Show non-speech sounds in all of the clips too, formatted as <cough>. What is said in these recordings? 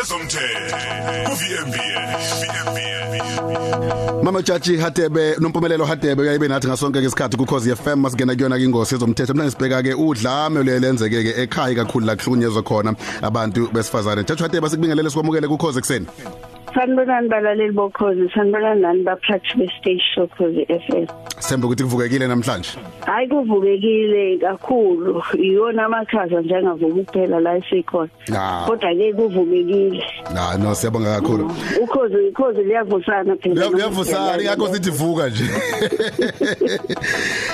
ezomthetho. ku-VMBS Mama Jaji Hadebe nompumelelo Hadebe uyayibe nathi ngasonke isikhathi ku Cause FM masingena kuyona ingosi yezomthetho mina ngisibheka ke udlame lelenzeke ke ekhaya kakhulu la kuhlunyezwa khona abantu besifazane. Jaji Hadebe sikubingelele sikwamukele ku Cause ekseni Sanibonani balaleli bokhozi sanibonani nani baphathi bestage sokhozi FM Sembe ukuthi kuvukekile namhlanje? Hayi kuvukekile kakhulu. Iyona amakhaza njengavuka kuphela la esikhona. Ah. kodwa ke kuvukekile. Na no siyabonga kakhulu. Ukhozi ukhozi liyavusana phela. Uyavusana ingakho sithi vuka nje. <laughs>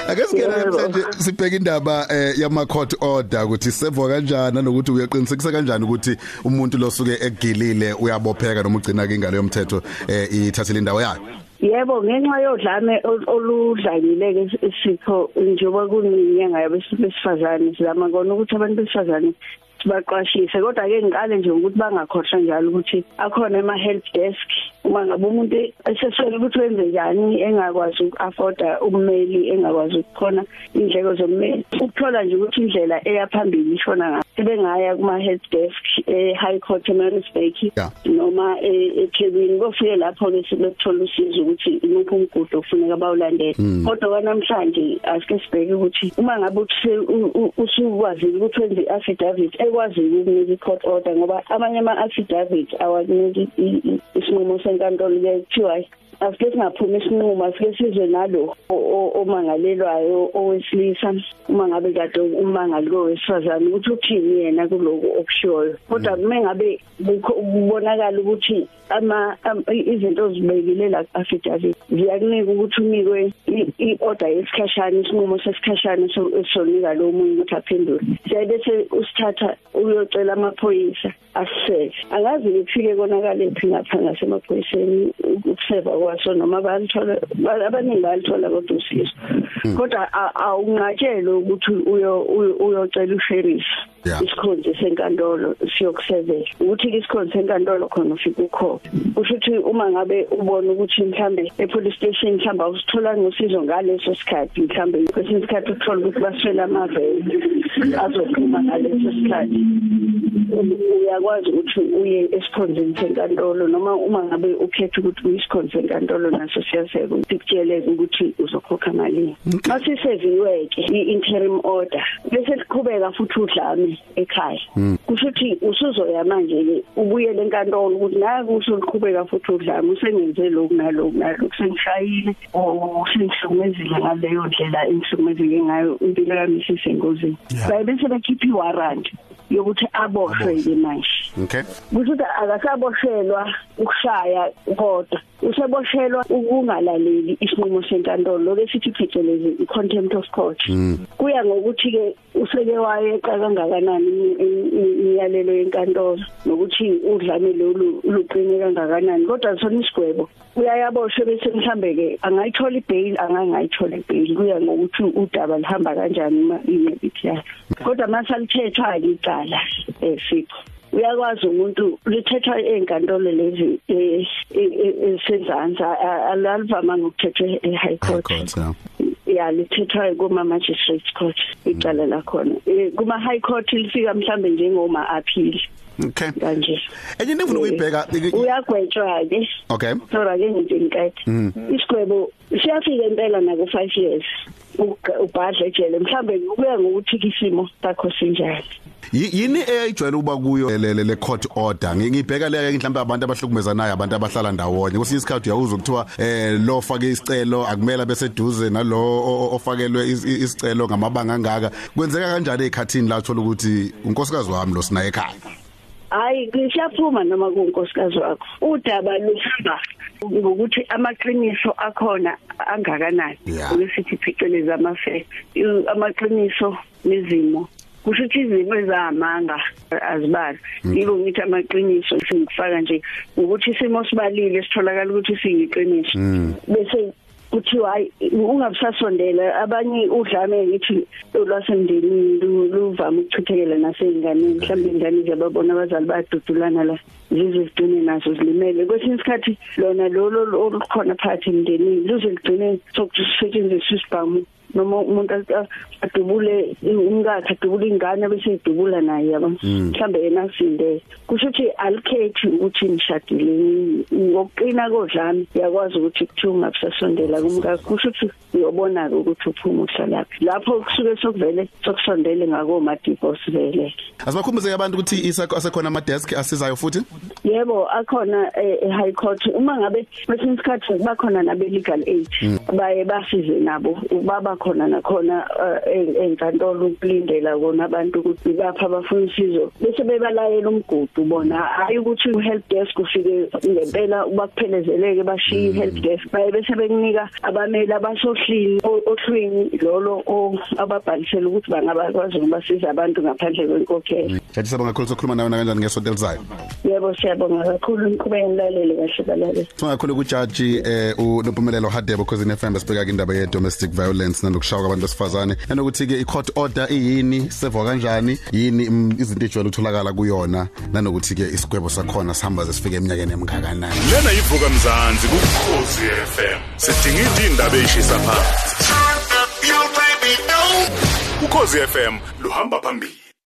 Ake singena Yebo. namhlanje sibheka indaba eh, yama court order ukuthi sevwa kanjani nanokuthi uyaqinisekisa kanjani ukuthi umuntu losuke egilile uyabopheka noma ugcina ke ingalo yomthetho eh, ithathile indawo yayo Yebo ngenxa yodlame ol- oludlangile ke isikho njengoba kuyinyanga yabesifazane sizama kona ukuthi abantu besifazane sibaqwashise. Kodwa ke ngiqale nje ukuthi bangakhohlwa njalo ukuthi akhona ema help desk uma ngabe umuntu eseswele ukuthi wenze njani engakwazi uku-afforda ummeli engakwazi ukukhona indleko zommeli ukuthola nje ukuthi indlela eyaphambili ishona ngayo. Sebengaya kuma help desk e-high court emarisbak Yeah. noma e- eThekwini kofike lapho ke sebethola usizo ukuthi imuphi umgudu ofuneka bawulandele. Kodwa kwanamhlanje asike sibheke ukuthi uma ngabe uthi se- u- u- usukwazile ukuthi wenze i-affidavit ekwaziyo ukunika i-court order ngoba amanye ama-affidavit awakuniki i- i- isinqumo senkantolo ke kuthiwa asike singaphumi isinqumo asike sizwe nalo o- o- omangalelwayo owesilisa uma ngabe kade umangali kowesifazane ukuthi uthini yena kuloku okushiwoyo kodwa uma ngabe kukho- kubonakala ukuthi ama am- izinto zibekile la affidavit ziyakunika ukuthi unikwe i- i-order yesikhashana isinqumo sesikhashana so- esonika lo munye ukuthi aphendule. Siyaye bese usithatha uyocela amaphoyisa. Asisele angazi kufike konakale phi ngapha ngasemaphoyiseni ukuseva kwaso noma bayalithola ba- abaningi bayalithola kodwa usizo. Kodwa a- awunqatshelwe ukuthi uyo- uyo- uyocela usheriff. Yeah. Isikhonzi senkantolo siyokusevela ukuthi ke isikhonzi senkantolo khona ufika ukhona kusho ukuthi uma ngabe ubona ukuthi mhlambe e-police station mhlambe awusitholanga usizo ngaleso sikhathi mhlambe kwesinye isikhathi uthola ukuthi baswela amavele azophuma ngaleso sikhathi. Uyakwazi ukuthi uye esikhonzini senkantolo noma uma ngabe ukhetha ukuthi uyisikhonzi senkantolo naso siyaseka ukuthi kutsheleke ukuthi uzokhokha malini. Masiseviwe-ke i-interim order. Bese liqhubeka futhi udlame. Ekhaya. Kusho ukuthi usuzoya manje-ke ubuyele enkantolo ukuthi naku usuliqhubeka futhi udlame usengenze lokhu naloku naloku sengishayile or sengihlukumezile ngaleyo ndlela engihlukumezeke ngayo impilo yami isisengozini baye bese bekhipha iwaranti yokuthi aboshwe-ke manje. Okay. Kusho ukuthi akasaboshelwa ukushaya kodwa. Useboshelwa ukungalaleli isinqumo senkantolo lokho esithi phecelezi i-contempt of court. Kuya ngokuthi ke useke wayeqa kangakanani imi- imi- imiyalelo yenkantolo nokuthi udlame lolu luqine kangakanani kodwa sona isigwebo. Uyayaboshwe bese mhlambe ke angayithola ibail angangayithola ibail kuya ngokuthi udaba lihamba kanjani uma inebithi yakhe. Kodwa masalithethwa ke icala esipho uyakwazi umuntu lithethwa enkantolo lezi eh, eh, eh, esenzansi alivama ngokuthethwa e-high High court court yeah ya lithethwa kuma magistrate court icala lakhona. Eh, kuma high court lifika mhlambe njengoma appeal okay. Kanje. Enye into engifuna ukuyibheka uyagwetshwa ke okay. Sora ke nje ngiqede. Isigwebo siyafika impela nako 5 years. Uga- Ubhadla ejele. Mhlambe kuya ngokuthi isimo sakho sinjani. Y- yini eyayijwayele ukuba kuyo le le- le court order Ngi- ngibheka leyo mhlawumbe abantu abahlukumezanayo abantu abahlala ndawonye kwesinye isikhathi uyawuza ukuthiwa eh lo fake isicelo akumela bese duze nalo o- o- ofakelwe is- i- isicelo ngamabanga angaka kwenzeka kanjani ezikhathini la thola ukuthi unkosikazi wami lo sinaye ekhaya Hayi ngishaphuma noma kunkosikazi wakho. Udaba luhamba ngokuthi amaqiniso akhona angakanani. Yeah. Ukusithi phecelezi ama facts. I- Amaqiniso nezimo kusho ukuthi izimo ezamanga azibali yiko ngithi amaqiniso singifaka nje ukuthi isimo sibalile sitholakala ukuthi siyiqiniso. Bese kuthiwa hayi ungabusasondela abanye udlame ngithi olwasemndenini lu- luvama ukuchithekela naseyinganeni mhlawumbe ingane zababona abazali bayadudulana la zize zigcine nazo zilimele. Kwesinye isikhathi lona lolo olukhona phakathi emndenini luze lugcine sokuthi sisetshenziswa isibhamu. Noma umuntu adubule umkakhe adubule ingane bese idubula naye yabo? Mhlambe yena asinde. Kusho ukuthi alikhethi ukuthi nishadile ngokuqina kodlami yakwazi ukuthi kuthiwa ungabusasondela kumkakhe. Kusho ukuthi uyobona ukuthi uphuma uhlalaphi. Lapho kusuke sokuvele sokusondele ngako ma divorce vele. Asibakhumbuze abantu ukuthi asekhona ama desk asizayo futhi? Yebo akhona e high court. Uma ngabe kwesinye isikhathi bakhona nabe legal aid baye basize nabo ubaba khona nakhona enkantolo ukulindela kona abantu ukuthi bapha abafuna usizo. Bese bebalayela umgudu bona hayi ukuthi uhelp desk ufike ngempela bakuphelezele bashiya help desk. Baye bese bekunika abameli abasohlini ohlwini lolo ababhalisela ukuthi bangabakwazi ukubasiza abantu ngaphandle kwenkokhelo. Jaji sabonga kakhulu sokhuluma nawe kanjani ngesonto elizayo. Yebo siyabonga kakhulu niqhubeke nilalele kahle balale Songa kakhulu kujaji eh uNompumelelo Hadebe because ineFM besibheka indaba ye domestic violence nanokushaya kwabantu besifazane. Nanokuthi ke i-court order iyini sevwa kanjani yini izinto ejwayele ukutholakala kuyona nanokuthi ke isigwebo sakhona sihamba sesifike eminyakeni emngakanani. Lena yivuka mzansi kukhosi FM sidingida indaba eshisa phansi. Ukhosi FM luhamba phambili.